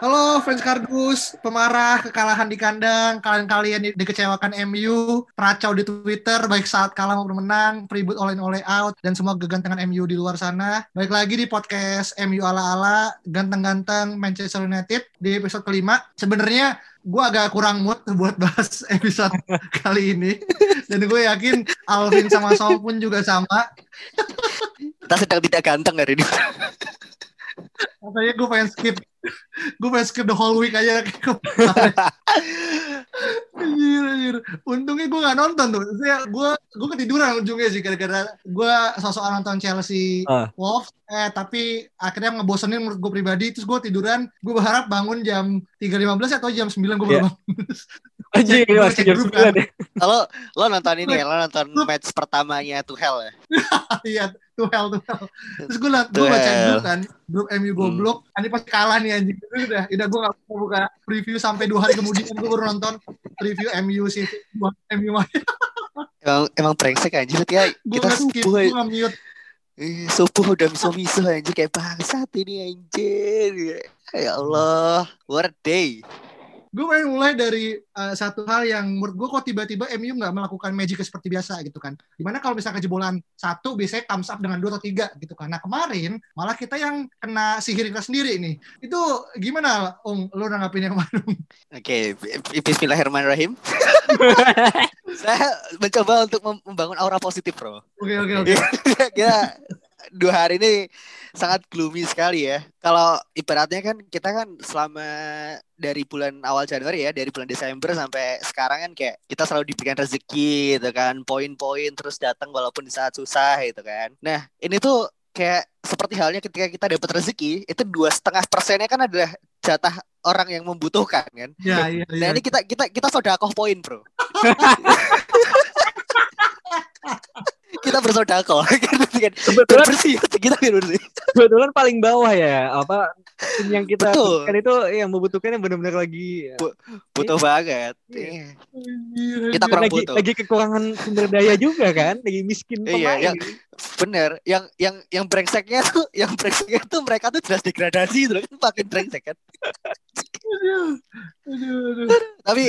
Halo fans Kardus, pemarah kekalahan di kandang, kalian-kalian di- dikecewakan MU, peracau di Twitter, baik saat kalah maupun menang, peribut all in all out, dan semua kegantengan MU di luar sana. Baik lagi di podcast MU ala-ala, ganteng-ganteng Manchester United di episode kelima. Sebenarnya gue agak kurang mood buat bahas episode kali ini. Dan gue yakin Alvin sama Sol pun juga sama. Kita sedang tidak ganteng hari ini. Makanya gue pengen skip. Gue pengen skip the whole week aja. Anjir, anjir. Untungnya gue gak nonton tuh. Saya gue gue ketiduran ujungnya sih gara-gara gue sosok nonton Chelsea Ah. Wolves. Eh tapi akhirnya ngebosenin menurut gue pribadi. Terus gue tiduran. Gue berharap bangun jam 3.15 atau jam 9 gue Iya. bangun. Masih jam grup, 9 ya. Lo lo nonton ini ya, lo nonton match pertamanya Tuchel ya. Iya, tuh hell, tuh hell. Terus gue liat, gue baca grup kan, grup MU goblok. Ini pas kalah nih anjing. Itu udah, udah gue gak mau buka preview sampai dua hari kemudian gue baru nonton preview MU sih. MU main. Emang emang brengsek anjir ya. Kita skip, subuh gue mute. eh, subuh udah miso-miso anjir kayak bangsat ini anjir. Ya Allah, what a day. Gue pengen mulai dari uh, satu hal yang menurut gue kok tiba-tiba MU nggak melakukan magic seperti biasa gitu kan. Di mana kalau misalnya kejebolan satu biasanya thumbs up dengan dua atau tiga gitu kan. Nah kemarin malah kita yang kena sihir kita sendiri nih. Itu gimana Om? Lo nanggapin yang kemarin? Oke, b- Bismillahirrahmanirrahim. Saya mencoba untuk mem- membangun aura positif, Bro. Oke oke oke. Kira dua hari ini sangat gloomy sekali ya. Kalau ibaratnya kan kita kan selama dari bulan awal Januari ya, dari bulan Desember sampai sekarang kan kayak kita selalu diberikan rezeki gitu kan, poin-poin terus datang walaupun di saat susah gitu kan. Nah ini tuh kayak seperti halnya ketika kita dapat rezeki itu dua setengah persennya kan adalah jatah orang yang membutuhkan kan. Ya iya Nah iya. ini kita kita kita sodakoh poin bro. kita bersodakoh gitu kan. Kebetulan bersih kita bersih. kebetulan paling bawah ya apa yang kita butuhkan itu yang membutuhkan yang benar-benar lagi Butuh banget. Iya. Iya. Kita kurang lagi, butuh. lagi kekurangan sumber daya juga kan lagi miskin Iya, pemain yang- Bener. Yang yang yang brengseknya tuh, yang brengseknya tuh mereka tuh jelas degradasi gitu kan makin brengsek kan. Aduh, aduh, aduh. Tapi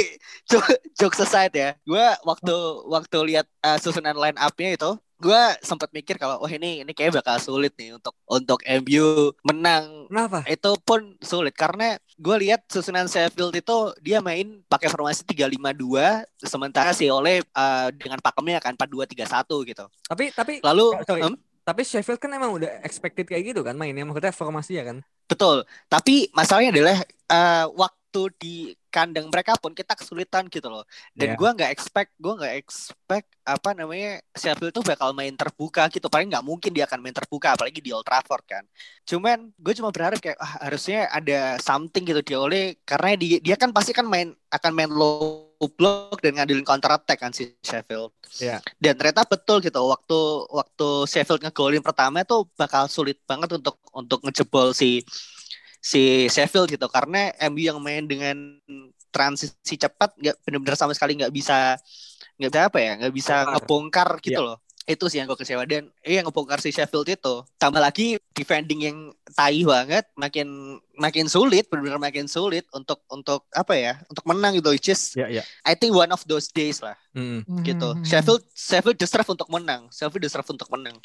joke, aside ya, gue waktu waktu lihat uh, susunan line up-nya itu, gue sempat mikir kalau wah ini ini kayak bakal sulit nih untuk untuk MU menang. kenapa Itu pun sulit karena gue lihat susunan Sheffield itu dia main pakai formasi 352 sementara si Ole uh, dengan pakemnya kan 4231 gitu. tapi tapi Lalu sorry em, tapi Sheffield kan emang udah expected kayak gitu kan mainnya maksudnya formasi ya kan betul. Tapi masalahnya adalah uh, waktu di kandang mereka pun kita kesulitan gitu loh. Dan Iya. gua nggak expect, gua nggak expect apa namanya Sheffield tuh bakal main terbuka gitu. Paling nggak mungkin dia akan main terbuka, apalagi di Old Trafford kan. Cuman gue cuma berharap kayak ah, harusnya ada something gitu dia oleh karena dia dia kan pasti kan main akan main low block dan ngandelin counter attack kan si Sheffield. Iya. Dan ternyata betul gitu waktu waktu Sheffield ngegolin pertama tuh bakal sulit banget untuk untuk ngejebol si si Sheffield gitu karena MU yang main dengan transisi cepat nggak benar-benar sama sekali nggak bisa nggak bisa apa ya nggak bisa Bongkar. ngebongkar gitu Iya. loh itu sih yang gue kecewa dan iya ngebongkar si Sheffield itu tambah lagi defending yang tai banget makin makin sulit benar-benar makin sulit untuk untuk apa ya untuk menang gitu which is ya ya I think one of those days lah Mm. gitu. Hmm. Sheffield Sheffield deserve untuk menang. Sheffield deserve untuk menang.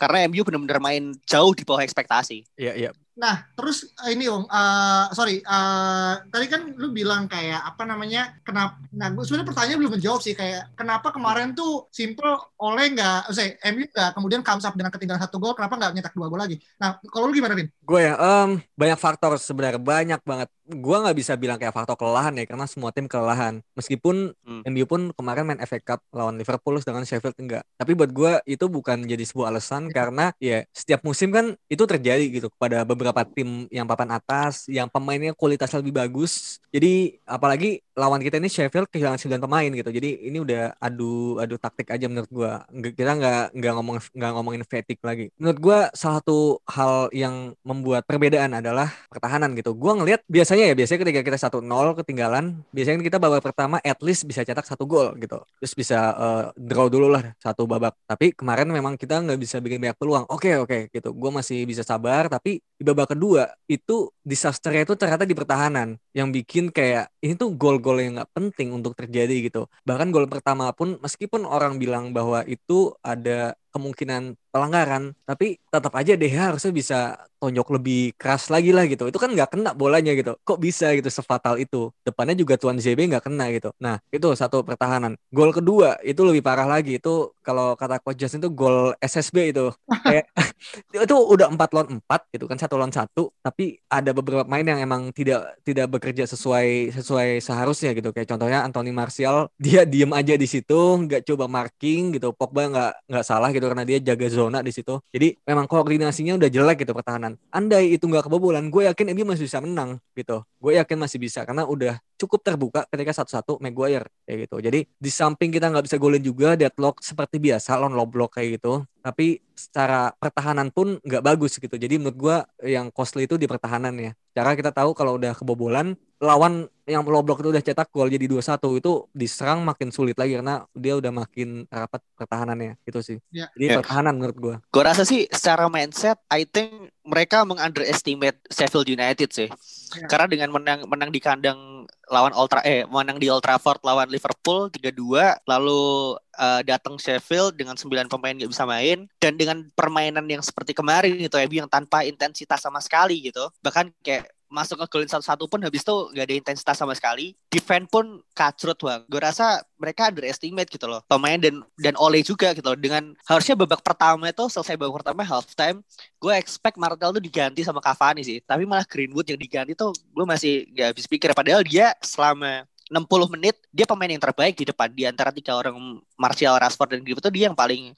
Karena MU benar-benar main jauh di bawah ekspektasi. ya ya Nah, terus eh, ini Om, eh, sorry, eh, tadi kan lu bilang kayak apa namanya, kenapa? Nah, gue sebenarnya pertanyaan belum menjawab sih, kayak kenapa kemarin tuh simple oleh nggak, saya MU nggak kemudian comes up dengan ketinggalan satu gol, kenapa nggak nyetak dua gol lagi? Nah, kalau lu gimana, Vin? gue ya em, banyak faktor sebenarnya banyak banget gua nggak bisa bilang kayak faktor kelelahan ya karena semua tim kelelahan. Meskipun Hmm. MU pun kemarin main FA Cup lawan Liverpool sedangkan Sheffield enggak. Tapi buat gua itu bukan jadi sebuah alasan karena ya setiap musim kan itu terjadi gitu pada beberapa tim yang papan atas yang pemainnya kualitas lebih bagus. Jadi apalagi lawan kita ini Sheffield kehilangan 9 pemain gitu. Jadi ini udah adu adu taktik aja menurut gua. Nggak- Kita nggak nggak ngomong nggak ngomongin fatigue lagi. Menurut gua salah satu hal yang membuat perbedaan adalah pertahanan gitu. Gua ngelihat biasanya ya biasanya ketika kita 1-0 ketinggalan, biasanya kita babak pertama at least bisa cetak satu gol gitu. Terus bisa eh, draw dulu lah satu babak. Tapi kemarin memang kita nggak bisa bikin banyak peluang. Oke oke gitu. Gua masih bisa sabar tapi di babak kedua itu disasternya itu ternyata di pertahanan yang bikin kayak ini tuh gol-gol yang nggak penting untuk terjadi gitu. Bahkan gol pertama pun meskipun orang bilang bahwa itu ada kemungkinan pelanggaran, tapi tetap aja DH harusnya bisa tonjok lebih keras lagi lah gitu. Itu kan nggak kena bolanya gitu. Kok bisa gitu sefatal itu? Depannya juga Tuan ZB nggak kena gitu. Nah itu satu pertahanan. Gol kedua itu lebih parah lagi. Itu kalau kata Coach Justin itu gol SSB itu. Kayak itu udah empat lawan empat gitu kan satu lawan satu. Tapi ada beberapa main yang emang tidak tidak bekerja sesuai sesuai seharusnya gitu. Kayak contohnya Anthony Martial dia diem aja di situ, nggak coba marking gitu. Pogba nggak nggak salah gitu karena dia jaga zona di situ. Jadi memang koordinasinya udah jelek gitu pertahanan. Andai itu nggak kebobolan, gue yakin MU masih bisa menang gitu. Gue yakin masih bisa karena udah cukup terbuka ketika satu-satu Maguire kayak gitu. Jadi di samping kita nggak bisa golin juga deadlock seperti biasa lawan low block kayak gitu. Tapi secara pertahanan pun nggak bagus gitu. Jadi menurut gue yang costly itu di pertahanan ya. Cara kita tahu kalau udah kebobolan lawan yang low block itu udah cetak gol jadi 2-1 itu diserang makin sulit lagi karena dia udah makin rapat pertahanannya gitu sih. Ya. Jadi Ya. pertahanan menurut gua. Gue rasa sih secara mindset, I think mereka mengunderestimate Sheffield United sih. Ya. Karena dengan menang menang di kandang lawan Ultra eh menang di Old Trafford lawan Liverpool 3-2 lalu eh, datang Sheffield dengan 9 pemain nggak bisa main dan dengan permainan yang seperti kemarin itu ya yang tanpa intensitas sama sekali gitu. Bahkan kayak masuk ke golin satu-satu pun habis itu nggak ada intensitas sama sekali. Defense pun kacrut bang. Gue rasa mereka underestimate gitu loh. Pemain dan dan Ole juga gitu loh. Dengan harusnya babak pertama itu selesai babak pertama half time gue expect Martel tuh diganti sama Cavani sih tapi malah Greenwood yang diganti tuh gue masih gak habis pikir padahal dia selama 60 menit dia pemain yang terbaik di depan di antara tiga orang Martial, Rashford dan Greenwood tuh dia yang paling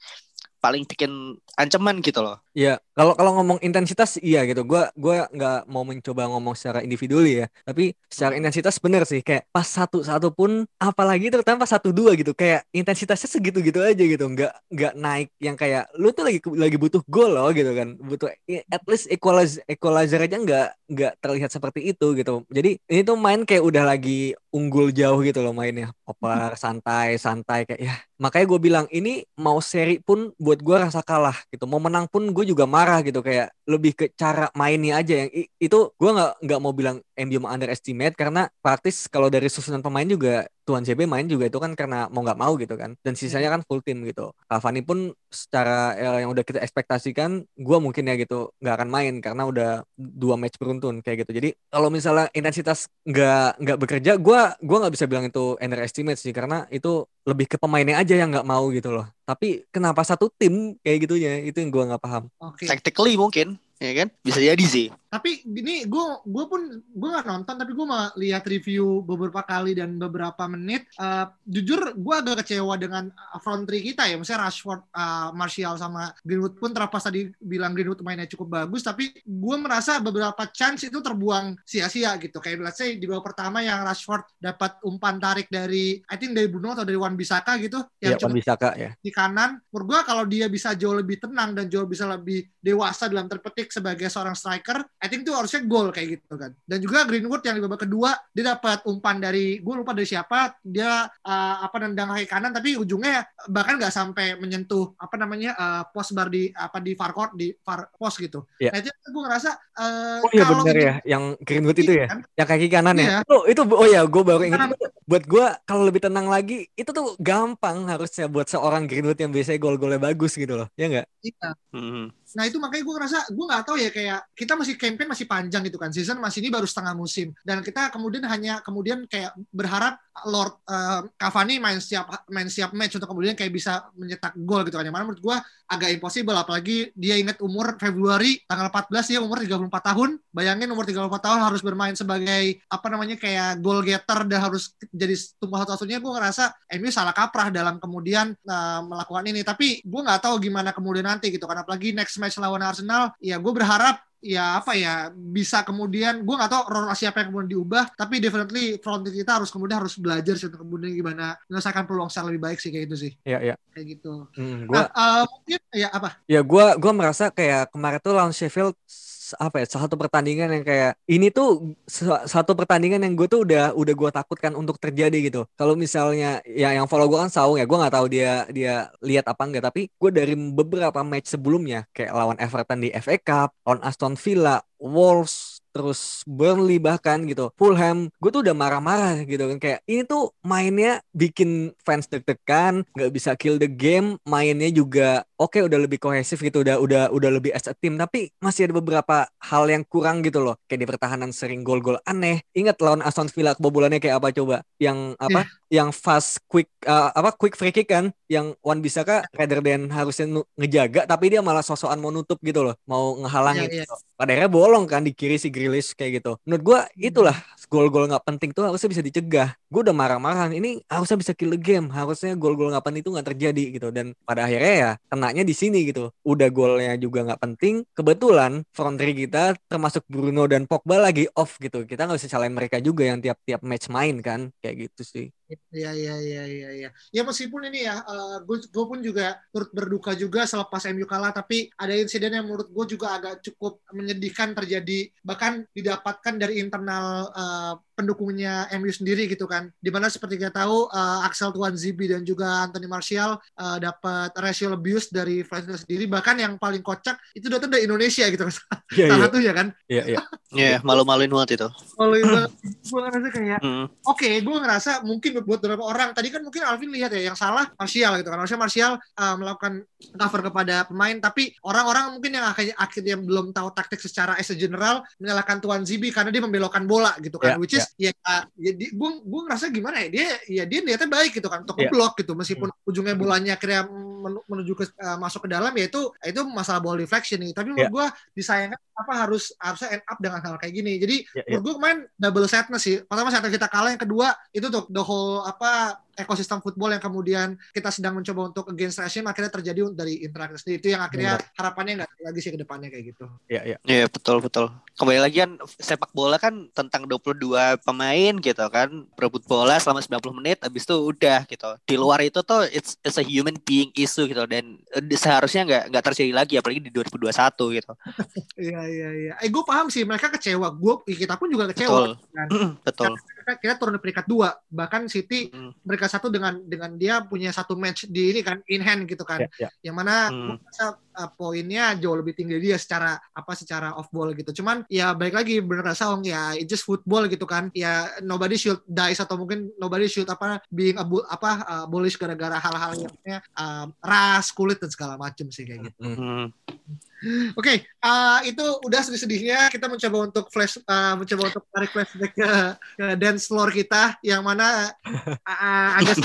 paling bikin ancaman gitu loh. Iya, kalau kalau ngomong intensitas iya gitu. Gua gua nggak mau mencoba ngomong secara individu ya, tapi secara intensitas bener sih kayak pas satu-satu pun apalagi terutama pas satu dua gitu kayak intensitasnya segitu-gitu aja gitu. Nggak nggak naik yang kayak lu tuh lagi lagi butuh gol loh gitu kan. Butuh at least equalizer equalizer aja nggak nggak terlihat seperti itu gitu. Jadi ini tuh main kayak udah lagi unggul jauh gitu loh mainnya. Oper santai santai kayak ya makanya gue bilang ini mau seri pun buat gue rasa kalah gitu mau menang pun gue juga marah gitu kayak lebih ke cara mainnya aja yang itu gue nggak nggak mau bilang MU underestimate karena praktis kalau dari susunan pemain juga Tuan CB main juga itu kan karena mau nggak mau gitu kan. Dan sisanya kan full tim gitu. Cavani pun secara eh, yang udah kita ekspektasikan gue mungkin ya gitu nggak akan main karena udah dua match beruntun kayak gitu. Jadi kalau misalnya intensitas nggak nggak bekerja gue gua nggak bisa bilang itu underestimate sih karena itu lebih ke pemainnya aja yang nggak mau gitu loh. Tapi kenapa satu tim kayak gitunya? Itu yang gue nggak paham. Oke. Tactically mungkin, ya kan? Bisa jadi sih. Tapi ini gue gue pun gue nggak nonton tapi gue mau lihat review beberapa kali dan beberapa menit. Eh, jujur gue agak kecewa dengan uh, front three kita ya. Misalnya Rashford, uh, Martial sama Greenwood pun terlepas tadi bilang Greenwood mainnya cukup bagus. Tapi gue merasa beberapa chance itu terbuang sia-sia gitu. Kayak let's say di babak pertama yang Rashford dapat umpan tarik dari I think dari Bruno atau dari Wan Bisaka gitu. ya Yang Wan Bisaka ya di kanan. Menurut gue kalau dia bisa jauh lebih tenang dan jauh bisa lebih dewasa dalam terpetik sebagai seorang striker, I think itu harusnya gol kayak gitu kan. Dan juga Greenwood yang di babak kedua dia dapat umpan dari gue lupa dari siapa, dia uh, apa nendang kaki kanan tapi ujungnya bahkan nggak sampai menyentuh apa namanya uh, post bar di apa di far court di far post gitu. Iya. Nah itu gue ngerasa uh, oh iya kalau benar ya yang Greenwood itu ya kan, yang kaki kanan Iya. ya itu itu oh ya gue baru ingat Kanan. itu buat gue kalau lebih tenang lagi itu tuh gampang harusnya buat seorang Greenwood yang biasanya gol-golnya bagus gitu loh ya nggak Iya. Hmm. Nah itu makanya gue ngerasa gue nggak tahu ya kayak kita masih campaign masih panjang gitu kan. Season masih ini baru setengah musim. Dan kita kemudian hanya kemudian kayak berharap Lord eh, Cavani main siap main siap match untuk kemudian kayak bisa mencetak gol gitu kan. Yang mana menurut gue agak impossible apalagi dia ingat umur Februari tanggal 14 dia umur 34 tahun. Bayangin umur 34 tahun harus bermain sebagai apa namanya kayak goal getter dan harus jadi tumbuh satu-satunya gue ngerasa MU salah kaprah dalam kemudian eh, melakukan ini. Tapi gue nggak tahu gimana kemudian nanti gitu kan. Apalagi next match lawan Arsenal ya gue berharap ya apa ya bisa kemudian gue nggak tahu role siapa yang kemudian diubah tapi definitely front kita harus kemudian harus belajar sih kemudian gimana menyelesaikan peluang secara lebih baik sih kayak itu sih. Ya ya kayak gitu. Hmm, gua nah eh, mungkin ya apa? Ya gua gua merasa kayak kemarin tuh lawan Sheffield apa ya satu pertandingan yang kayak ini tuh sa- satu pertandingan yang gue tuh udah udah gua takutkan untuk terjadi gitu. Kalau misalnya ya yang follow gua kan Saung ya, gua nggak tahu dia dia lihat apa enggak tapi gue dari beberapa match sebelumnya kayak lawan Everton di FA Cup, lawan Aston Villa, Wolves terus Burnley bahkan gitu Fulham gue tuh udah marah-marah gitu kan kayak ini tuh mainnya bikin fans deg-degan nggak bisa kill the game mainnya juga oke udah lebih kohesif gitu udah udah udah lebih as a team. Tapi masih ada beberapa hal yang kurang gitu loh. Kayak di pertahanan sering gol-gol aneh. Ingat lawan Aston Villa kebobolannya kayak apa coba? Yang apa? Yang fast quick uh, apa? Quick free kick kan? Yang Wan Bisaka rather than harusnya ngejaga tapi dia malah sosokan mau nutup gitu loh. Mau ngehalangin Iya, iya. gitu. pada akhirnya bolong kan di kiri si Grealish kayak gitu. Menurut gua itulah gol-gol nggak penting tuh harusnya bisa dicegah. Gue udah marah-marah ini harusnya bisa kill the game. Harusnya gol-gol nggak penting itu nggak terjadi gitu. Dan pada akhirnya ya kenanya di sini gitu. Udah golnya juga nggak penting kebetulan front three kita termasuk Bruno dan Pogba lagi off gitu. Kita nggak bisa salahin mereka juga yang tiap-tiap match main kan kayak gitu sih Iya iya iya iya iya. Ya meskipun ini ya, gue gue pun juga turut berduka juga selepas MU kalah, tapi ada insiden yang menurut gue juga agak cukup menyedihkan terjadi, bahkan didapatkan dari internal eh, pendukungnya MU sendiri gitu kan. Di mana seperti kita tahu eh, Axel Tuan Zibi dan juga Anthony Martial eh, dapat racial abuse dari fansnya sendiri, bahkan yang paling kocak itu datang dari Indonesia gitu kan. Iya Salah iya satunya kan. iya iya Iya, malu-maluin banget itu. Kalau gue gue ngerasa kayak Hmm. Oke, gue ngerasa mungkin buat beberapa orang tadi kan mungkin Alvin lihat ya yang salah Martial gitu kan. Harusnya Martial uh, melakukan cover kepada pemain, tapi orang-orang mungkin yang akhirnya akhirnya belum tahu taktik secara as a general menyalahkan Tuan Zibi karena dia membelokkan bola gitu kan. Ya, Which is ya, ya gue gue ngerasa gimana ya dia ya dia niatnya baik gitu kan untuk Ya. ngeblok gitu meskipun ujungnya bolanya akhirnya men- menuju ke uh, masuk ke dalam ya itu itu masalah ball deflection nih. Tapi menurut Ya. gue disayangkan apa harus harusnya end up dengan hal kayak gini. Jadi Ya, ya. menurut gue kemarin double sadness sih. Pertama saat kita kalah, yang kedua itu tuh the whole apa ekosistem football yang kemudian kita sedang mencoba untuk against regime akhirnya terjadi dari interaksi sendiri itu yang akhirnya harapannya nggak lagi sih ke depannya kayak gitu. iya iya Iya betul betul. Kembali lagi kan sepak bola kan tentang 22 pemain gitu kan berebut bola selama 90 menit habis itu udah gitu. Di luar itu tuh it's, it's a human being issue gitu dan eh, seharusnya nggak nggak terjadi lagi apalagi di 2021 gitu. Iya iya iya. Eh gue paham sih mereka kecewa. Gue kita pun juga kecewa. Betul. Kan? Betul. Kita, kita turun di peringkat dua. Bahkan City Hmm. Satu dengan dengan dia punya satu match di ini kan in hand gitu kan. iya iya yang mana Hmm. rasa uh, poinnya jauh lebih tinggi dia secara apa secara off ball gitu. Cuman ya baik lagi bener Saung ya it's just football gitu kan. Ya nobody should dies atau mungkin nobody should apa being a bu- apa uh, bullish gara-gara hal-hal yang uh, ras, kulit dan segala macem sih kayak gitu. Hmm. Oke, uh, itu udah sedih-sedihnya kita mencoba untuk flash uh, mencoba untuk tarik flashback ke, ke dance floor kita yang mana uh, agak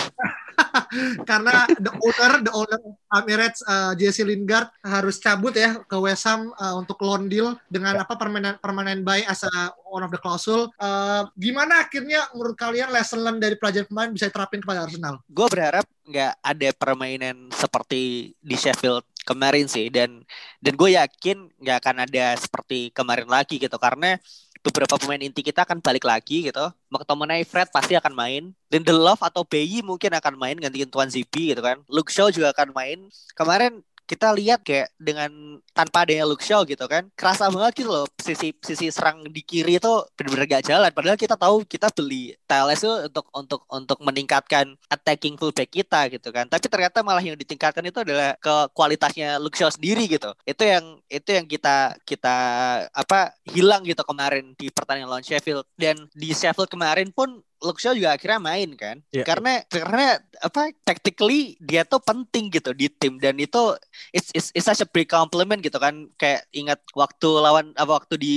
karena the owner the owner Emirates uh, Jesse Lingard harus cabut ya ke West Ham uh, untuk loan deal dengan apa permanen permanen buy as a one of the klausul. Uh, gimana akhirnya menurut kalian lesson learned dari pelajaran pemain bisa diterapin kepada Arsenal? gue berharap nggak ada permainan seperti di Sheffield kemarin sih dan dan gue yakin nggak akan ada seperti kemarin lagi gitu. Karena beberapa pemain inti kita akan balik lagi gitu. McTominay Fred pasti akan main. Lindelof atau Bayi mungkin akan main gantiin Tuan Zipi gitu kan. Luke Shaw juga akan main. Kemarin kita lihat kayak dengan tanpa adanya Luke Shaw gitu kan kerasa banget gitu loh sisi sisi serang di kiri itu benar-benar gak jalan. Padahal kita tahu kita beli TLS itu untuk untuk untuk meningkatkan attacking fullback kita gitu kan. Tapi ternyata malah yang ditingkatkan itu adalah ke kualitasnya Luke Shaw sendiri gitu. Itu yang itu yang kita kita apa hilang gitu kemarin di pertandingan lawan Sheffield. Dan di Sheffield kemarin pun Shaw juga akhirnya main kan. Iya. Karena karena apa tactically dia tuh penting gitu di tim dan itu it's, it's, it's such a big compliment gitu kan. Kayak ingat waktu lawan apa waktu di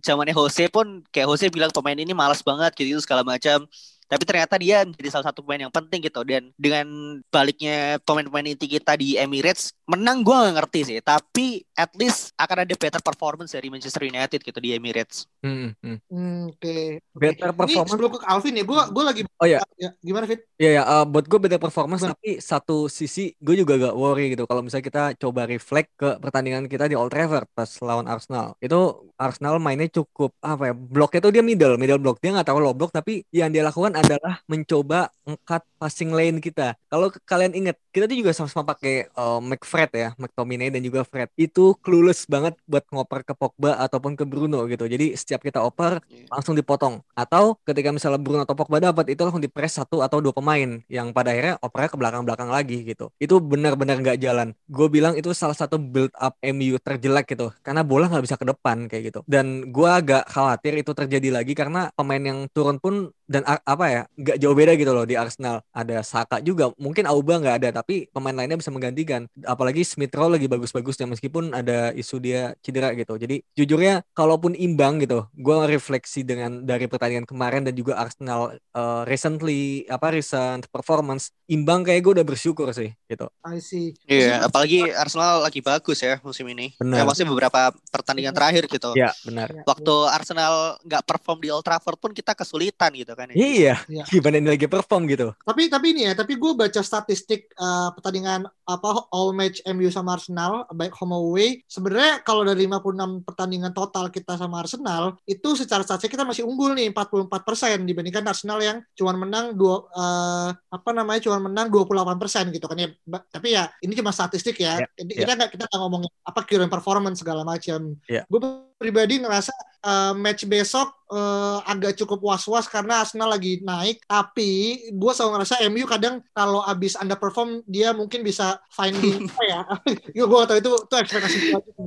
zamannya Jose pun kayak Jose bilang pemain ini malas banget gitu segala macam. Tapi ternyata dia menjadi salah satu pemain yang penting gitu dan dengan baliknya pemain-pemain inti kita di Emirates menang gue gak ngerti sih tapi at least akan ada better performance dari Manchester United gitu di Emirates. Hmm, hmm. Hmm, Oke. Better Ini performance. sebelum ke Alvin ya, gue gue lagi. Oh ya, Ya, gimana Fit? Iya ya, eh, buat gue beda performance Gimana? tapi satu sisi gue juga gak worry gitu kalau misalnya kita coba reflect ke pertandingan kita di Old Trafford pas lawan Arsenal itu Arsenal mainnya cukup apa ya bloknya tuh dia middle middle block dia nggak tahu low block tapi yang dia lakukan adalah mencoba angkat passing lane kita kalau kalian inget kita tuh juga sama-sama pakai eh, McFred ya McTominay dan juga Fred itu clueless banget buat ngoper ke Pogba ataupun ke Bruno gitu. Jadi setiap kita oper langsung dipotong. Atau ketika misalnya Bruno atau Pogba dapat itu langsung dipres satu atau dua pemain yang pada akhirnya opernya ke belakang-belakang lagi gitu. Itu benar-benar nggak jalan. Gue bilang itu salah satu build up MU terjelek gitu. Karena bola nggak bisa ke depan kayak gitu. Dan gue agak khawatir itu terjadi lagi karena pemain yang turun pun dan apa ya nggak jauh beda gitu loh di Arsenal. Ada Saka juga mungkin Auba nggak ada tapi pemain lainnya bisa menggantikan. Apalagi Smith Rowe lagi bagus-bagusnya meskipun ada isu dia cedera gitu jadi jujurnya kalaupun imbang gitu gue refleksi dengan dari pertandingan kemarin dan juga Arsenal eh, recently apa recent performance imbang kayak gue udah bersyukur sih gitu I see. Iya, apalagi Arsenal lagi bagus ya musim ini. Benar. Ya, maksudnya beberapa pertandingan terakhir gitu. ya benar Waktu Arsenal nggak perform di Old Trafford pun kita kesulitan gitu kan. ya. iya Iya. gimana ini lagi perform gitu Tapi tapi ini ya, tapi gue baca statistik eh, pertandingan apa all match MU sama Arsenal baik home away. Sebenarnya kalau dari 56 pertandingan total kita sama Arsenal itu secara statistik kita masih unggul nih 44% dibandingkan Arsenal yang cuma menang dua eh, apa namanya cuma menang 28% gitu kan ya. Tapi ya ini cuma statistik ya. Ya, Jadi ya. kita nggak kita nggak ngomongin apa current performance segala macam. Ya. Gue pribadi ngerasa eh, match besok eh, agak cukup was-was karena Arsenal lagi naik. Tapi gue selalu ngerasa MU kadang kalau abis underperform dia mungkin bisa finding apa ya? Gue gak tahu itu itu ekspektasi gue kan,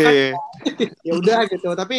Iya. ya udah gitu. Tapi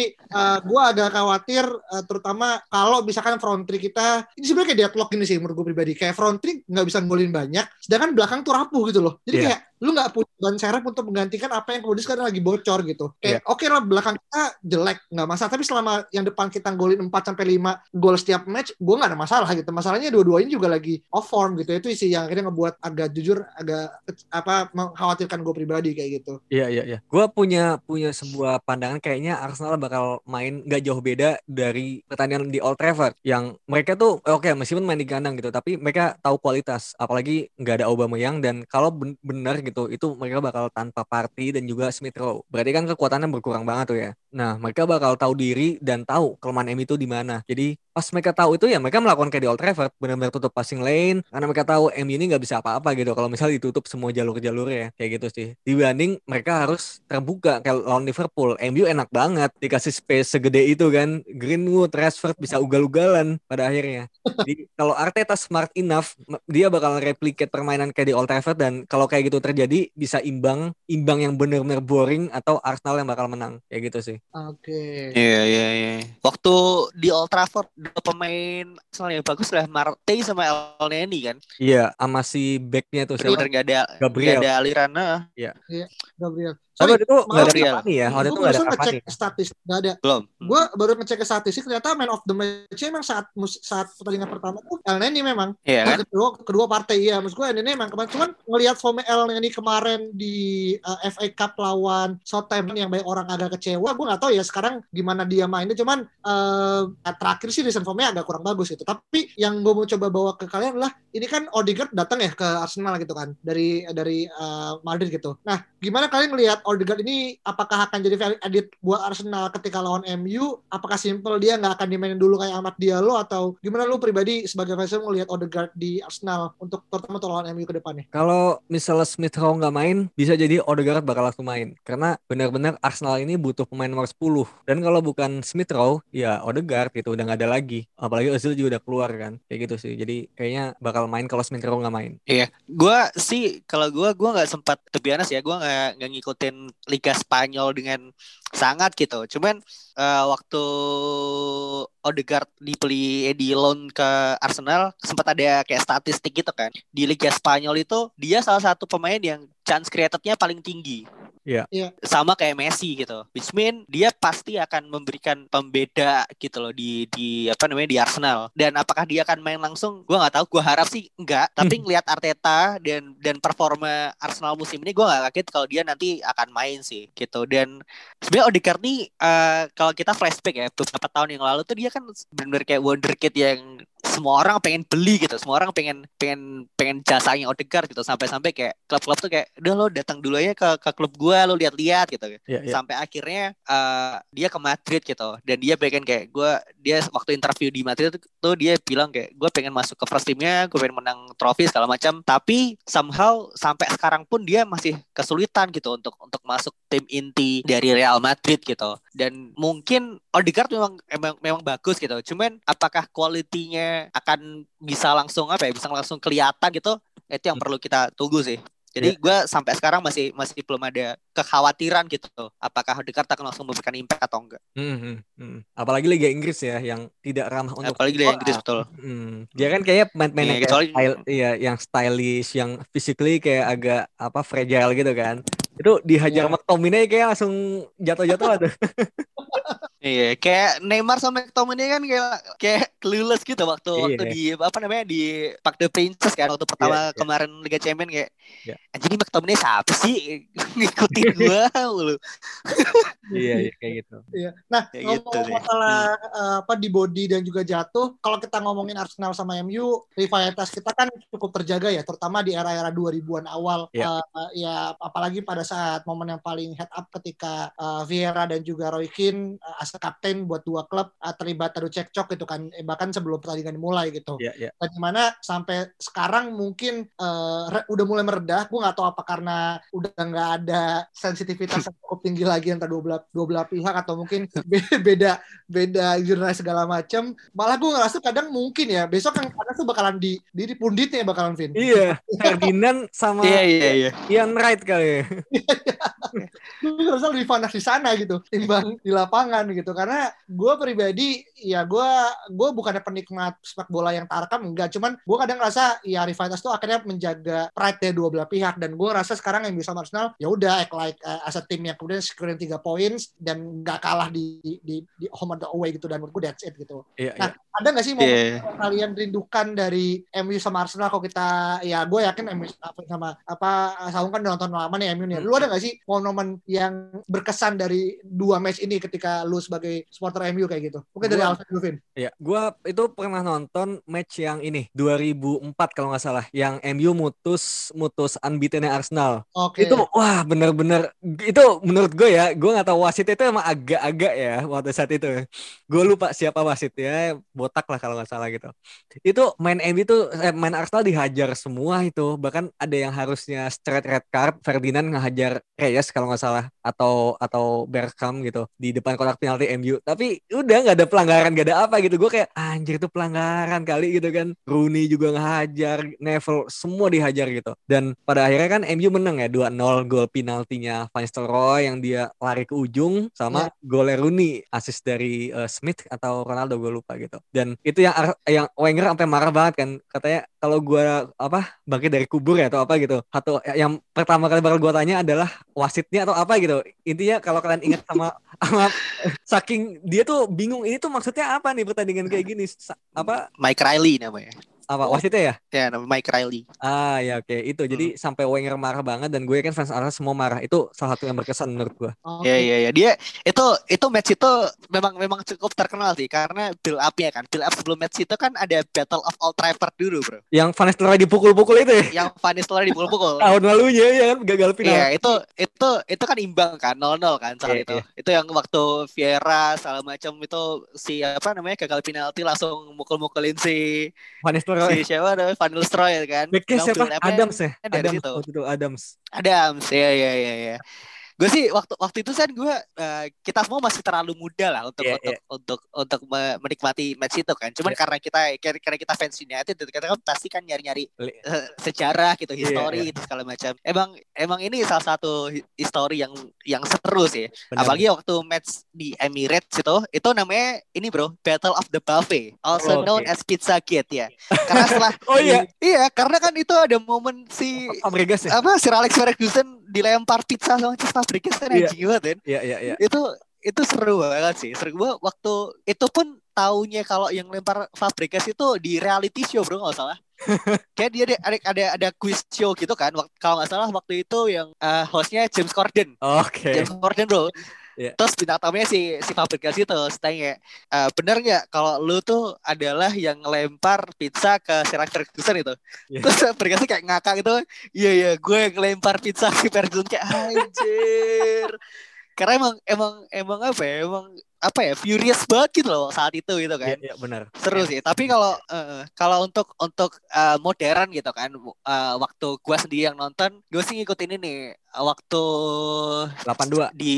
gue agak khawatir eh, terutama kalau misalkan front three kita ini sebenarnya kayak deadlock gini sih menurut gue pribadi. Kayak front three nggak bisa ngolin banyak sedangkan belakang tuh rapuh gitu loh. Jadi Iya. kayak lu nggak punya ban serep untuk menggantikan apa yang kemudian sekarang lagi bocor gitu. Kayak oke lah belakang kita jelek nggak masalah. Tapi selama yang depan kita golin 4 sampai 5 gol setiap match gue nggak ada masalah gitu. Masalahnya dua-duanya juga lagi off form gitu. Itu sih yang akhirnya ngebuat agak jujur agak apa mengkhawatirkan gue pribadi kayak gitu. Iya iya iya. Gua punya punya sebuah pandangan kayaknya Arsenal bakal main nggak jauh beda dari pertandingan di Old Trafford. Yang mereka tuh eh, oke meskipun main di kandang gitu tapi mereka tahu kualitas. Apalagi nggak ada Aubameyang dan kalau ben- benar gitu itu mereka bakal tanpa Partey dan juga Smith Rowe. Berarti kan kekuatannya berkurang banget tuh ya. Nah, mereka bakal tahu diri dan tahu kelemahan MU itu di mana. Jadi pas mereka tahu itu ya mereka melakukan kayak di Old Trafford benar-benar tutup passing lane karena mereka tahu MU ini nggak bisa apa-apa gitu kalau misalnya ditutup semua jalur-jalurnya kayak gitu sih. Dibanding mereka harus terbuka kayak lawan Liverpool MU enak banget dikasih space segede itu kan. Greenwood Rashford bisa ugal-ugalan pada akhirnya. Jadi kalau Arteta smart enough m- dia bakal replicate permainan kayak di Old Trafford dan kalau kayak gitu terjadi bisa imbang imbang yang benar-benar boring atau Arsenal yang bakal menang kayak gitu sih oke Iya iya iya. Waktu di Old Trafford dua pemain Arsenal yang bagus lah Marte sama El Neni kan. iya sama si backnya tuh? Bener nggak ada Gabriel. nggak ada aliran. nah. Gabriel Tapi waktu itu nggak ada. Cavani ya waktu itu gue nggak ada ngecek statistik nggak ada. Belum. gue baru ngecek ke statistik ternyata man of the match emang saat saat pertandingan pertama tuh El Neni memang. Iya kan? kedua kedua partai iya. Maksud gue El Neni emang kemarin cuman ngelihat form El Neni kemarin di uh, FA Cup lawan Southampton yang banyak orang agak kecewa gue nggak tahu ya sekarang gimana dia mainnya. Cuman uh, terakhir sih recent formnya agak kurang bagus itu tapi yang gue mau coba bawa ke kalian adalah ini kan Odegaard datang ya ke Arsenal gitu kan dari dari uh, Madrid gitu. Nah gimana kalian ngelihat Odegaard ini apakah akan jadi value edit buat Arsenal ketika lawan MU apakah simple dia nggak akan dimainin dulu kayak Ahmad Diallo atau gimana lu pribadi sebagai fans ngelihat Odegaard di Arsenal untuk terutama untuk lawan MU ke depannya Kalau misalnya Smith Rowe nggak main, bisa jadi Odegaard bakal langsung main. Karena benar-benar Arsenal ini butuh pemain nomor 10. Dan kalau bukan Smith Rowe, ya Odegaard gitu udah nggak ada lagi. Apalagi Ozil juga udah keluar kan, kayak gitu sih. Jadi kayaknya bakal main kalau Smith Rowe nggak main. Iya. Gua sih kalau gua gua nggak sempat honest ya, gua nggak nggak ngikutin Liga Spanyol dengan sangat gitu. Cuman uh, waktu Odegaard dibeli di loan ke Arsenal sempat ada kayak statistik gitu kan. Di Liga Spanyol itu dia salah satu pemain yang chance creatednya paling tinggi. Iya. Iya. Sama kayak Messi gitu. Which mean dia pasti akan memberikan pembeda gitu loh di di apa namanya di Arsenal. Dan apakah dia akan main langsung? Gua nggak tahu. Gua harap sih enggak. Tapi ngelihat Arteta dan dan performa Arsenal musim ini gua nggak kaget kalau dia nanti akan main sih gitu. Dan sebenarnya Odegaard nih uh, kalau kita flashback ya beberapa tahun yang lalu tuh dia kan benar-benar kayak wonderkid yang semua orang pengen beli gitu. Semua orang pengen pengen pengen jasanya Odegaard gitu. Sampai-sampai kayak klub-klub tuh kayak udah lo datang dulu aja ke ke klub gua lo lihat-lihat gitu. Iya, iya. sampai akhirnya uh, dia ke Madrid gitu. Dan dia pengen kayak gua dia waktu interview di Madrid tuh, tuh dia bilang kayak gue pengen masuk ke first teamnya gue pengen menang trofi segala macam. Tapi somehow sampai sekarang pun dia masih kesulitan gitu untuk untuk masuk tim inti dari Real Madrid gitu. Dan mungkin Odegaard memang memang, memang bagus gitu. Cuman apakah kualitinya akan bisa langsung apa ya bisa langsung kelihatan gitu itu yang perlu kita tunggu sih jadi gue sampai sekarang masih masih belum ada kekhawatiran gitu apakah Odegaard akan langsung memberikan impact atau enggak Hmm, hmm, hmm. Apalagi Liga Inggris ya yang tidak ramah untuk apalagi Liga Inggris betul Hmm, dia kan kayak pemain-pemain Iya, yang kayak kecuali- style, iya, yang stylish, yang physically kayak agak apa fragile gitu kan. Itu dihajar Iya. McTominay kayak langsung jatuh-jatuh tuh. Iya, kayak Neymar sama McTominay kan kayak kayak clueless gitu waktu Iya. waktu di apa namanya di Park the Princess kan waktu pertama Iya, iya. kemarin Liga Champions kayak Iya. anjing ini McTominay siapa sih ngikutin gua mulu. iya, iya kayak gitu. Iya. Nah, Ya ngomong gitu masalah eh, apa di body dan juga jatuh, kalau kita ngomongin Arsenal sama MU, rivalitas kita kan cukup terjaga ya, terutama di era-era 2000-an awal. Iya. Eh, ya apalagi pada saat momen yang paling head up ketika eh, Vieira dan juga Roy Keane eh, as kapten buat dua klub eh, terlibat adu cekcok gitu kan, eh, bahkan sebelum pertandingan dimulai gitu. Iya, iya. dan di mana sampai sekarang mungkin eh, re- udah mulai meredah gue nggak tahu apa karena udah nggak ada sensitivitas yang cukup tinggi lagi antara dua belah dua belah pihak atau mungkin be- beda beda jurnal segala macam malah gue ngerasa kadang mungkin ya besok yang panas tuh bakalan di di, di punditnya bakalan Vin Iya, Ferdinand sama Iya iya iya. Ian Wright kali. ya. gue ngerasa lebih panas di sana gitu timbang di lapangan gitu karena gue pribadi ya gue gue bukannya penikmat sepak bola yang tarkam enggak. Cuman gue kadang ngerasa ya rivalitas tuh akhirnya menjaga pride dari dua belah pihak. Dan gue rasa sekarang yang bisa Arsenal ya udah act like uh, as a team yang kemudian securing tiga points dan nggak kalah di, di di home atau away gitu. Dan menurut gue that's it gitu. Iya, Nah, iya. ada nggak sih momen yang kalian rindukan dari MU sama Arsenal? Kalau kita ya gue yakin MU sama apa Saung kan nonton lama nih MU nih. Lu ada nggak sih momen yang berkesan dari dua match ini ketika lu sebagai supporter MU kayak gitu? Mungkin dari Gua- Alfred dulu, Vin. Iya, gua itu pernah nonton match yang ini 2004 kalau nggak salah, yang MU mutus mutus unbeaten Arsenal. Oke. Itu wah bener-bener itu menurut gue ya, gue nggak tahu wasit itu emang agak-agak ya waktu saat itu. Gue lupa siapa wasitnya, botak lah kalau nggak salah gitu. Itu main MU itu eh, main Arsenal dihajar semua itu, bahkan ada yang harusnya straight red card, Ferdinand ngehajar Reyes kalau nggak salah atau atau Bergkamp gitu di depan kotak penalti MU. Tapi udah nggak ada pelanggaran, nggak ada apa gitu. Gue kayak anjir itu pelanggaran kali gitu kan. Rooney juga ngehajar, Neville semua dihajar gitu. Dan pada akhirnya kan MU menang ya 2-0 gol penaltinya Van Nistelrooy yang dia lari ke ujung sama golnya Rooney assist dari eh, Smith atau Ronaldo gue lupa gitu. Dan itu yang yang Wenger sampai marah banget kan katanya kalau gua apa bangkit dari kubur ya atau apa gitu. Atau yang pertama kali bakal gua tanya adalah wasitnya atau apa gitu. Intinya kalau kalian ingat sama sama saking dia tuh bingung ini tuh maksudnya apa nih pertandingan kayak gini apa Mike Riley namanya. Apa wasitnya ya Ya, nama Mike Riley. ah ya oke itu jadi sampai Wenger marah banget dan gue kan fans Arsenal semua marah itu salah satu yang berkesan menurut gua Oke. Iya iya iya. Dia itu itu match itu memang memang cukup terkenal sih karena build up-nya kan. Build up sebelum match itu kan ada Battle of Old Trafford dulu, Bro. yang Van Nistelrooy dipukul-pukul itu ya Yang Van Nistelrooy dipukul-pukul. tahun lalunya ya kan gagal final Iya, itu itu itu kan imbang kan 0-0 kan saat Iya, itu. iya. Itu yang waktu Vieira segala macam itu si apa namanya gagal penalti langsung mukul-mukulin si Van Nistelrooy si siapa namanya Van Nistelrooy ya kan. Backnya siapa Adams ya Adams situ. waktu itu Adams Adams. Iya iya iya iya. Gue sih waktu waktu itu kan gue uh, kita semua masih terlalu muda lah untuk Iya, untuk, iya. untuk untuk me- menikmati match itu kan. Cuman Iya. karena kita karena kita fans United itu kita kan pasti kan nyari-nyari Li- eh, sejarah gitu, Iya, histori iya. gitu segala macam. Emang emang ini salah satu hi- histori yang yang seru sih. Benar. Apalagi waktu match di Emirates itu, itu namanya ini bro, Battle of the Buffet, also Oh, known oke. as Pizza Gate ya. Karena setelah Oh iya. iya, karena kan itu ada momen si Fabregas ya? apa Sir Alex Ferguson dilempar pizza sama Cesc Fabregas kan anjing banget kan. Iya, iya, iya. Itu itu seru banget sih. Seru banget waktu itu pun taunya kalau yang lempar Fabregas itu di reality show bro nggak salah. Kayak dia ada ada ada, ada quiz show gitu kan. Kalau nggak salah waktu itu yang eh, hostnya James Corden. Oke. James Corden bro. Iya. Terus bintang tamunya si si Fabregas itu tanya, "Eh, bener nggak kalau lu tuh adalah yang ngelempar pizza ke Alex Ferguson itu? Iya. Terus Fabregas tuh kayak ngakak gitu, iya iya gue yang ngelempar pizza ke Ferguson kayak anjir. Karena emang emang emang apa ya? Emang apa ya? Furious banget gitu loh saat itu gitu kan Iya, iya, benar. seru sih tapi kalau eh, kalau untuk untuk eh, modern gitu kan eh, waktu gua sendiri yang nonton gue sih ngikutin ini waktu 82. di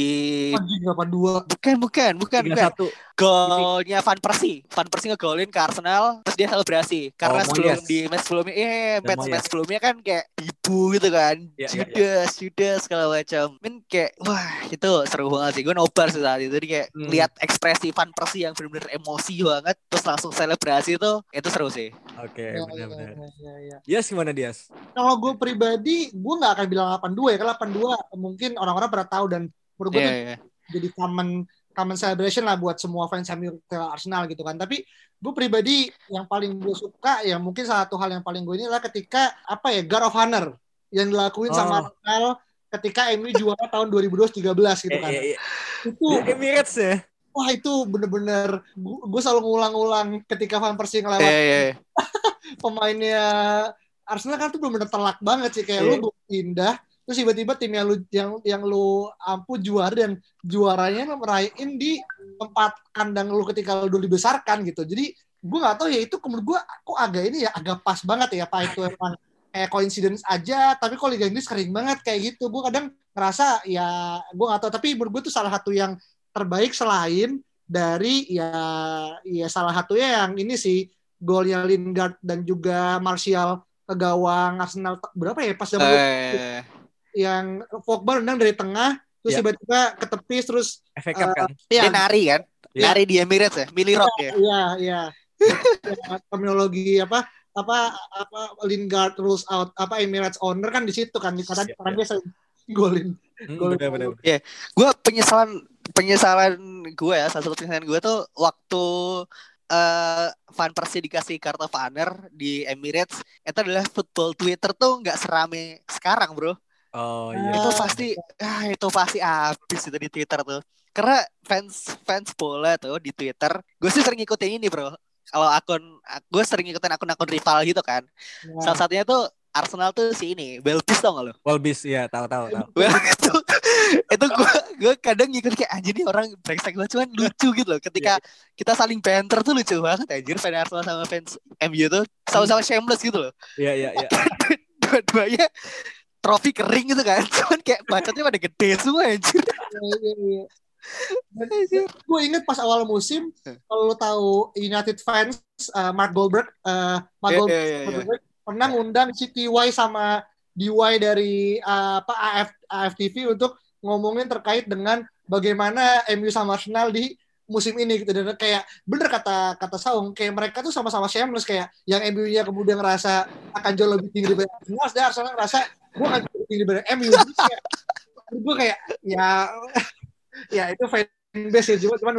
Anjing 82. bukan bukan bukan bukan 31. golnya Van Persie Van Persie ngegolin ke Arsenal terus dia selebrasi karena Oh, sebelum Moyes. di match sebelumnya eh match match sebelumnya kan kayak ibu gitu kan Iya, iya, iya. Judas Judas segala macam men kayak wah itu seru banget sih gue nobar sih saat itu Jadi kayak Hmm. lihat ekspresi Van Persie yang benar-benar emosi banget terus langsung selebrasi itu itu seru sih Oke, Ya, ya, benar-benar. ya, ya, ya. Yes, gimana Dias? Kalau gue pribadi, gue nggak akan bilang 82 ya. Karena 82 mungkin orang-orang pernah tahu dan menurut gue Iya, tuh iya. jadi common common celebration lah buat semua fans MU ke Arsenal gitu kan. Tapi gue pribadi yang paling gue suka ya mungkin salah satu hal yang paling gue ini adalah ketika apa ya Guard of Honor yang dilakuin sama Oh. Arsenal ketika MU juara tahun 2012-13 gitu Eh, kan. eh, eh. Itu Di Emirates ya? Wah itu bener-bener gue selalu ngulang-ulang ketika Van Persie Iya, ngelewat iya, iya. pemainnya Arsenal kan tuh bener-bener telak banget sih. Kayak Iya. lu belum pindah terus tiba-tiba tim yang lu yang yang lu ampuh juara dan juaranya merayain di tempat kandang lu ketika lu dulu dibesarkan gitu. Jadi gue nggak tahu ya itu menurut gue kok agak ini ya agak pas banget ya apa itu emang kayak coincidence aja tapi kok Liga Inggris kering banget kayak gitu. Gue kadang ngerasa ya gue nggak tahu. Tapi menurut gue tuh salah satu yang terbaik selain dari ya ya salah satunya yang ini sih golnya Lingard dan juga Martial ke gawang Arsenal berapa ya pas zaman Eh, yang Pogba nendang dari tengah terus Ya. tiba-tiba ke tepis terus FA Cup Eh, kan? dia ya nari kan? Iya. nari di Emirates ya? Millie Rock ya? Iya iya. Terminologi apa apa apa Lingard rules out apa Emirates owner kan di situ kan? Karena karena dia sering golin. Hmm, Gol- benar-benar. gue penyesalan penyesalan gue ya salah satu penyesalan gue tuh waktu eh Van Persie dikasih kartu honor di Emirates itu adalah football Twitter tuh nggak serame sekarang bro Oh Ah. iya. itu pasti ah, itu pasti habis itu di Twitter tuh karena fans fans bola tuh di Twitter gue sih sering ngikutin ini bro kalau akun gue sering ngikutin akun-akun rival gitu kan Ya. salah satunya tuh Arsenal tuh si ini Beltis tau gak lo? Walbis ya, tahu-tahu tahu. Well, itu itu gue gue kadang ngikut kayak anjir nih orang brengsek banget cuman lucu gitu loh. Ketika kita saling banter tuh lucu banget anjir fans Arsenal sama fans MU tuh sama-sama shameless gitu loh. Iya, iya, iya. dua-duanya trofi kering gitu kan cuman kayak bacotnya pada gede semua anjir. Gue inget pas awal musim kalau lo tahu United fans uh, Mark Goldberg uh, Mark Iya, Goldberg iya, iya, iya. Pernah ngundang si TY sama DY dari uh, apa AF AFTV untuk ngomongin terkait dengan bagaimana MU sama Arsenal di musim ini gitu. Dan kayak bener kata kata Saung kayak mereka tuh sama-sama shameless kayak yang MU-nya kemudian ngerasa akan jauh lebih tinggi daripada Arsenal dan Arsenal ngerasa gue akan jauh lebih tinggi daripada MU gue kayak ya ya itu fanbase ya. Cuma cuman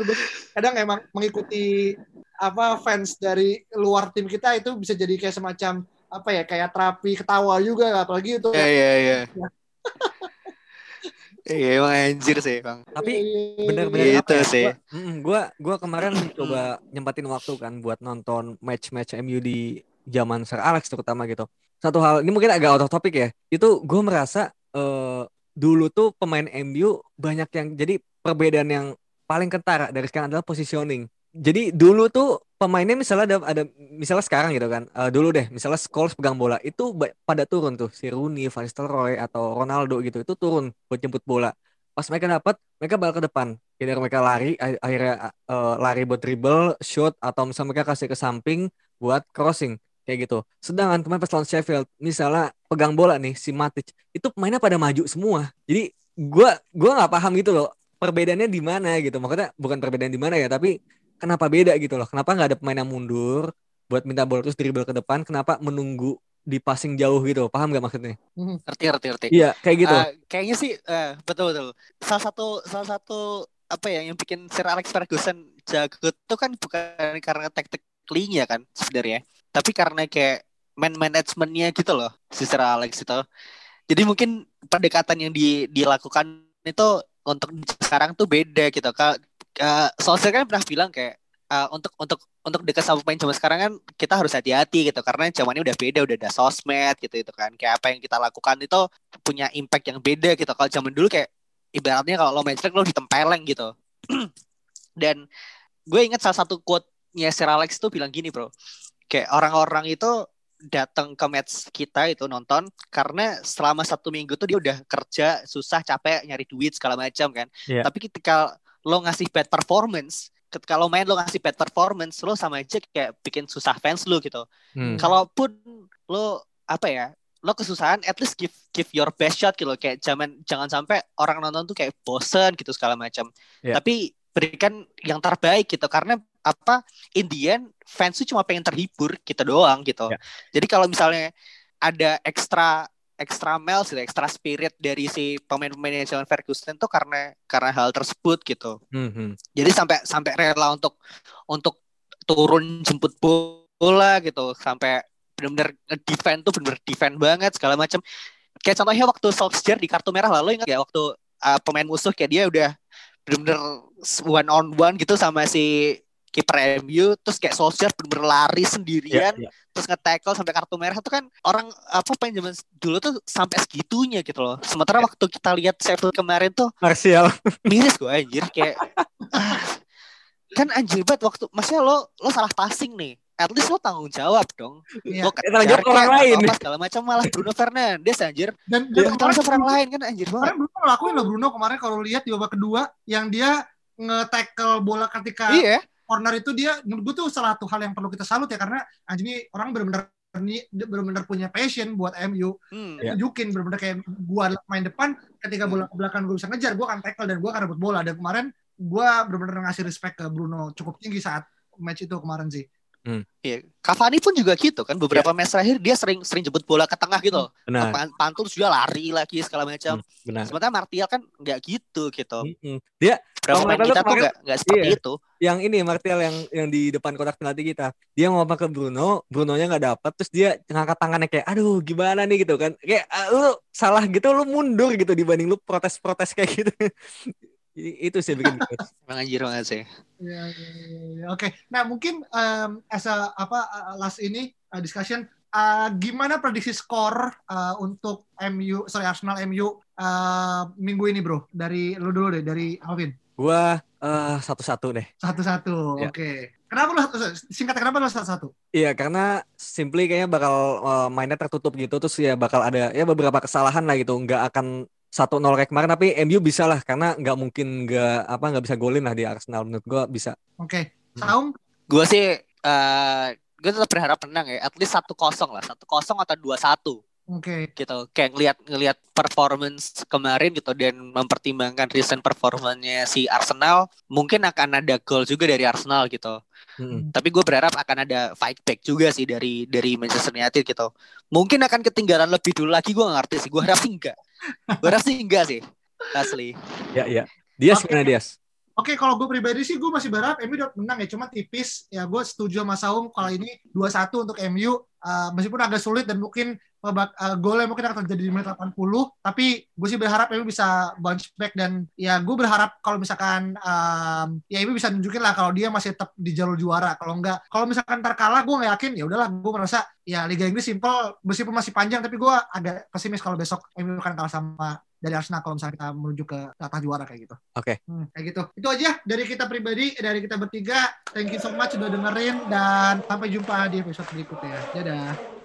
kadang emang mengikuti apa fans dari luar tim kita itu bisa jadi kayak semacam apa ya kayak terapi ketawa juga apalagi itu Iya iya iya. Iya emang anjir sih bang. Tapi Iya, bener-bener Gitu apa ya, sih. Gua gua kemarin coba nyempatin waktu kan buat nonton match-match MU di zaman Sir Alex terutama gitu. Satu hal ini mungkin agak out of topic ya. Itu gue merasa eh, dulu tuh pemain MU banyak yang jadi perbedaan yang paling kentara dari sekarang adalah positioning. Jadi dulu tuh pemainnya misalnya ada, ada misalnya sekarang gitu kan. eh, dulu deh misalnya Scholes pegang bola itu pada turun tuh si Rooney, Van Nistelrooy atau Ronaldo gitu itu turun buat jemput bola. pas mereka dapat mereka bakal ke depan Either mereka lari akhirnya uh, lari buat dribble shoot atau misalnya mereka kasih ke samping buat crossing kayak gitu sedangkan kemarin pas lawan Sheffield misalnya pegang bola nih si Matic itu pemainnya pada maju semua jadi gua gua nggak paham gitu loh perbedaannya di mana gitu maksudnya bukan perbedaan di mana ya tapi kenapa beda gitu loh kenapa nggak ada pemain yang mundur buat minta bola terus dribble ke depan kenapa menunggu di passing jauh gitu paham gak maksudnya Ngerti ngerti ngerti. iya kayak gitu Eh, kayaknya sih eh, betul betul. Salah satu salah satu apa ya yang bikin Sir Alex Ferguson jago tuh kan bukan karena tactically-nya kan sebenarnya, tapi karena kayak man managementnya gitu loh si Sir Alex itu. Jadi mungkin pendekatan yang di, dilakukan itu untuk sekarang tuh beda gitu. Uh, Solskjaer kan pernah bilang kayak eh, untuk untuk untuk dekat sama pemain zaman sekarang kan kita harus hati-hati gitu. Karena zamannya udah beda udah ada sosmed gitu itu kan. Kayak apa yang kita lakukan itu punya impact yang beda gitu. Kalau zaman dulu kayak ibaratnya kalau lo main jelek lo ditempeleng gitu. Dan gue ingat salah satu quote-nya Sir Alex tuh bilang gini bro. Kayak orang-orang itu datang ke match kita itu nonton karena selama satu minggu tuh dia udah kerja susah capek nyari duit segala macam kan. Iya. tapi ketika lo ngasih bad performance ketika lo main lo ngasih bad performance lo sama aja kayak bikin susah fans lo gitu Hmm. kalaupun lo apa ya lo kesusahan at least give give your best shot gitu kayak zaman jangan sampai orang nonton tuh kayak bosen gitu segala macam Ya. tapi berikan yang terbaik gitu karena apa in the end fans tuh cuma pengen terhibur kita doang gitu Ya. jadi kalau misalnya ada ekstra extra miles gitu, extra spirit dari si pemain-pemain zaman Ferguson tuh karena karena hal tersebut gitu Hmm, hmm. jadi sampai sampai rela untuk untuk turun jemput bola gitu sampai benar-benar defend tuh benar-benar defend banget segala macam kayak contohnya waktu Solskjaer di kartu merah lalu ingat ya waktu uh, pemain musuh kayak dia udah benar-benar one on one gitu sama si kiper MU terus kayak Solskjaer benar-benar lari sendirian Iya, iya. terus nge-tackle sampai kartu merah itu kan orang apa pengen zaman dulu tuh sampai segitunya gitu loh sementara Iya. waktu kita lihat Sheffield kemarin tuh Martial miris gue anjir kayak ah, kan anjir banget waktu maksudnya lo lo salah passing nih at least lo tanggung jawab dong Iya. lo Eh, tanggung jawab orang lain. apa segala macam malah Bruno Fernandes anjir Dan, Lo dan tanggung kemarin, orang lain kan anjir banget kemarin Bruno ngelakuin loh Bruno kemarin kalau lihat di babak kedua yang dia nge-tackle bola ketika iya corner itu dia menurut gue tuh salah satu hal yang perlu kita salut ya karena anjing ini orang benar-benar benar-benar punya passion buat MU hmm. Iya. tunjukin benar-benar kayak gua adalah main depan ketika bola ke belakang gue bisa ngejar gue akan tackle dan gue akan rebut bola dan kemarin gue benar-benar ngasih respect ke Bruno cukup tinggi saat match itu kemarin sih Iya. Cavani pun juga gitu kan beberapa Iya. match terakhir dia sering sering jemput bola ke tengah gitu. Benar. Pan- pantul dia lari lagi segala macam. Hmm, benar. Sementara Martial kan nggak gitu gitu. Mm-mm. dia berapa Kalau main kita tuh nggak nggak seperti Iya. itu. Yang ini Martial yang yang di depan kotak penalti kita. Dia ngomong ke Bruno Brunonya nggak dapat terus dia ngangkat tangannya kayak aduh gimana nih? gitu kan. Kayak ah, lu salah gitu lu mundur gitu dibanding lu protes-protes kayak gitu itu sih bikin emang anjir banget sih Iya, iya, iya, iya. Oke, nah mungkin em, as a apa uh, last ini uh, discussion, uh, gimana prediksi skor uh, untuk MU, sorry Arsenal MU uh, minggu ini bro? Dari lu dulu deh, dari Alvin. gua eh, satu-satu deh Satu-satu, Ya. oke. Kenapa lu singkat kenapa lu satu-satu? Iya karena simply kayaknya bakal eh, mainnya tertutup gitu terus ya bakal ada ya beberapa kesalahan lah gitu nggak akan satu nol kayak kemarin tapi MU bisa lah karena nggak mungkin nggak apa nggak bisa golin lah di Arsenal menurut gua bisa Oke, Hmm. Saung, gue sih eh gue tetap berharap menang ya at least satu kosong lah satu kosong atau dua satu oke. gitu kayak ngelihat ngelihat performance kemarin gitu dan mempertimbangkan recent performanya si Arsenal mungkin akan ada gol juga dari Arsenal gitu Mm-mm. tapi gue berharap akan ada fight back juga sih dari dari Manchester United gitu mungkin akan ketinggalan lebih dulu lagi gue gak ngerti sih gue harap sih enggak gue harap sih enggak sih asli ya ya Dias Oke. gimana Dias Oke, kalau gue pribadi sih gue masih berharap MU dapat menang ya, cuma tipis. Ya gue setuju sama Saung kalau ini 2-1 untuk MU. Uh, meskipun agak sulit dan mungkin uh, golnya mungkin akan terjadi di menit 80, tapi gue sih berharap MU bisa bounce back dan ya gue berharap kalau misalkan um, ya MU bisa nunjukin lah kalau dia masih tetap di jalur juara. Kalau enggak, kalau misalkan ntar kalah gue nggak yakin ya udahlah gue merasa ya Liga Inggris simple meskipun masih panjang tapi gue agak pesimis kalau besok MU akan kalah sama dari Arsenal kalau misalnya kita menuju ke tata juara kayak gitu. Oke. Hmm, kayak gitu. Itu aja dari kita pribadi, dari kita bertiga. Thank you so much sudah dengerin dan sampai jumpa di episode berikutnya. Dadah.